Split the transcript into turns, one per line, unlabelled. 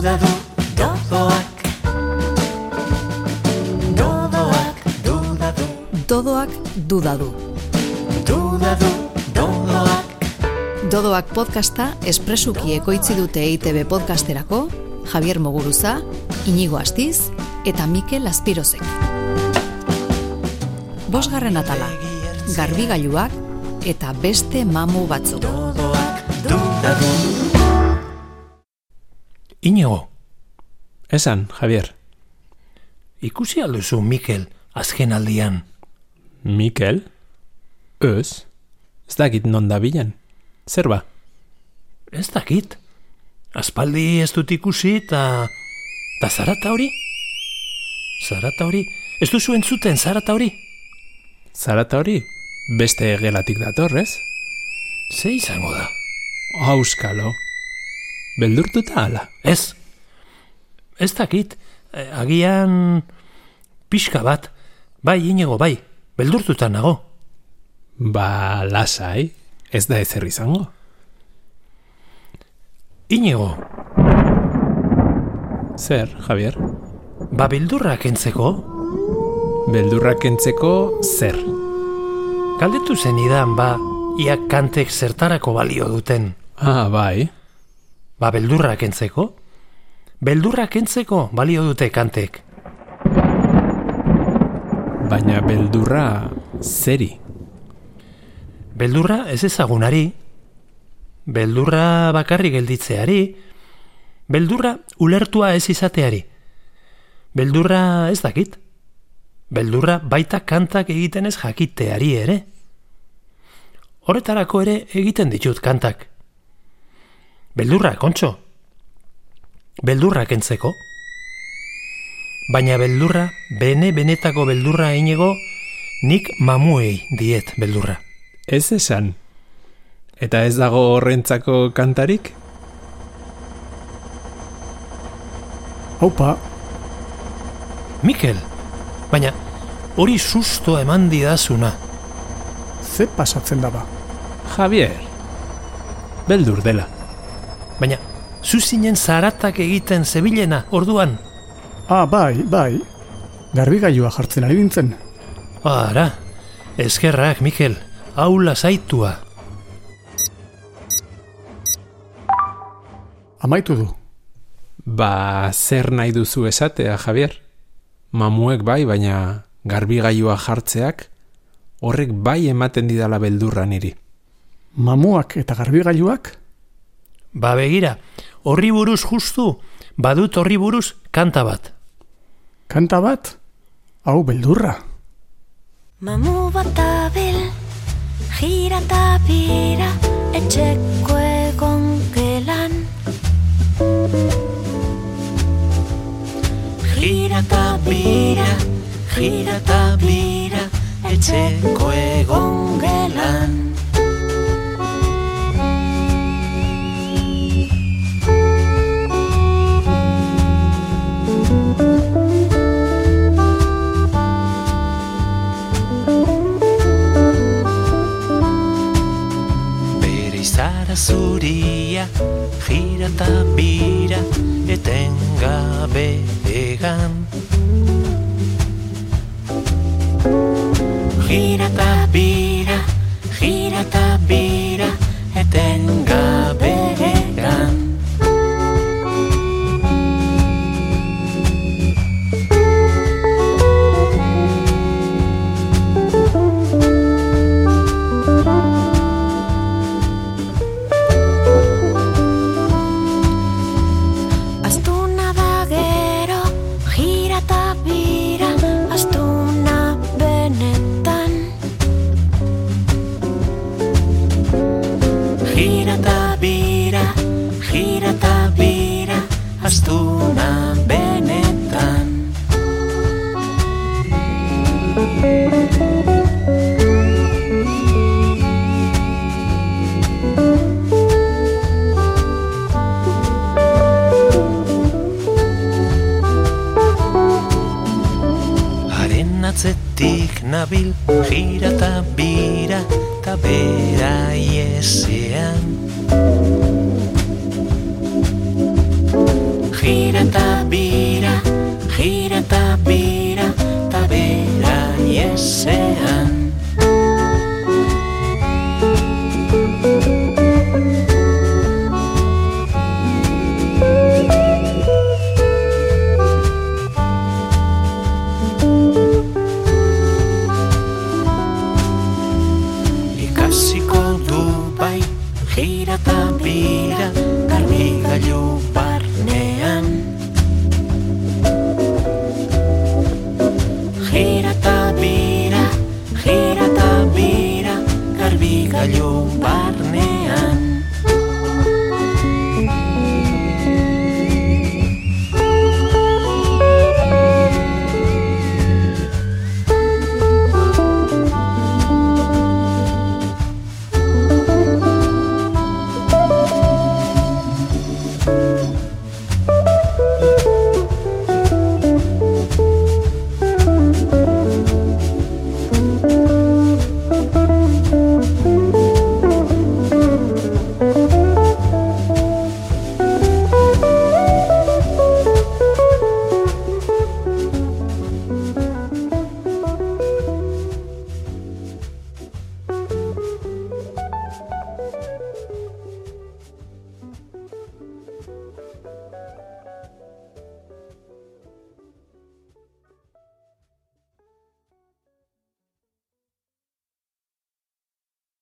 duda du, dodoak. Dodoak, duda du,
Dodoak duda du.
duda du, dodoak.
Dodoak podcasta espresuki ekoitzi dute EITB podcasterako Javier Moguruza, Inigo Astiz eta Mikel Azpirozek. Bosgarren atala, garbigailuak eta beste mamu batzuk.
Dodoak, duda du.
Inigo,
Esan, Javier.
ikusi alduzu Mikel azken aldian.
Mikel? Ez? Ez dakit non da bilen. Zer ba?
Ez dakit. Aspaldi ez dut ikusi eta... Ta zarata hori? Zarata hori? Ez duzu entzuten zarata hori?
Zarata hori? Beste gelatik dator, ez?
Ze izango da?
Auskalo. Beldurtuta ala.
Ez. Ez dakit. Eh, Agian... Pixka bat. Bai, inigo, bai. Beldurtuta nago.
Ba, lasai. Ez da ezer izango.
Inigo,
Zer, Javier?
ba beldurra kentzeko?
Beldurrak entzeko zer?
Galdetu zenidan, ba, ia kantek zertarako balio duten.
Ah, bai.
Ba, beldurra kentzeko? Beldurra kentzeko balio dute kantek.
Baina beldurra zeri.
Beldurra ez ezagunari, beldurra bakarri gelditzeari, beldurra ulertua ez izateari, beldurra ez dakit, beldurra baita kantak egiten ez jakiteari ere. Horretarako ere egiten ditut kantak. Beldurra, kontxo. Beldurra kentzeko. Baina beldurra, bene benetako beldurra inigo, nik mamuei diet beldurra.
Ez esan. Eta ez dago horrentzako kantarik?
Haupa,
Mikel, baina hori susto eman didazuna.
ze pasatzen daba?
Javier. Beldur dela.
Baina, zuzinen zaratak egiten zebilena, orduan.
Ah, bai, bai. Garbigailua jartzen ari nintzen.
Ara, eskerrak, Mikel, aula zaitua.
Amaitu du.
Ba, zer nahi duzu esatea, Javier? Mamuek bai, baina garbigailua jartzeak horrek bai ematen didala beldurra niri.
Mamuak eta garbigailuak?
Ba begira, horri buruz justu, badut horri buruz kanta bat.
Kanta bat? Hau beldurra.
Mamu bat dabil, jira eta bira, etxeko egon gelan.
Gira eta bira, gira eta bira, etxeko egon gelan. Gira eta bira, etengabe egan. Gira eta bira, gira
atzetik nabil Jira ta bira
ta bera iesean. Jira ta bira, bira. Biratan bira, garbigalu barnean. Gira ta bira, gira ta bira,
garbigalu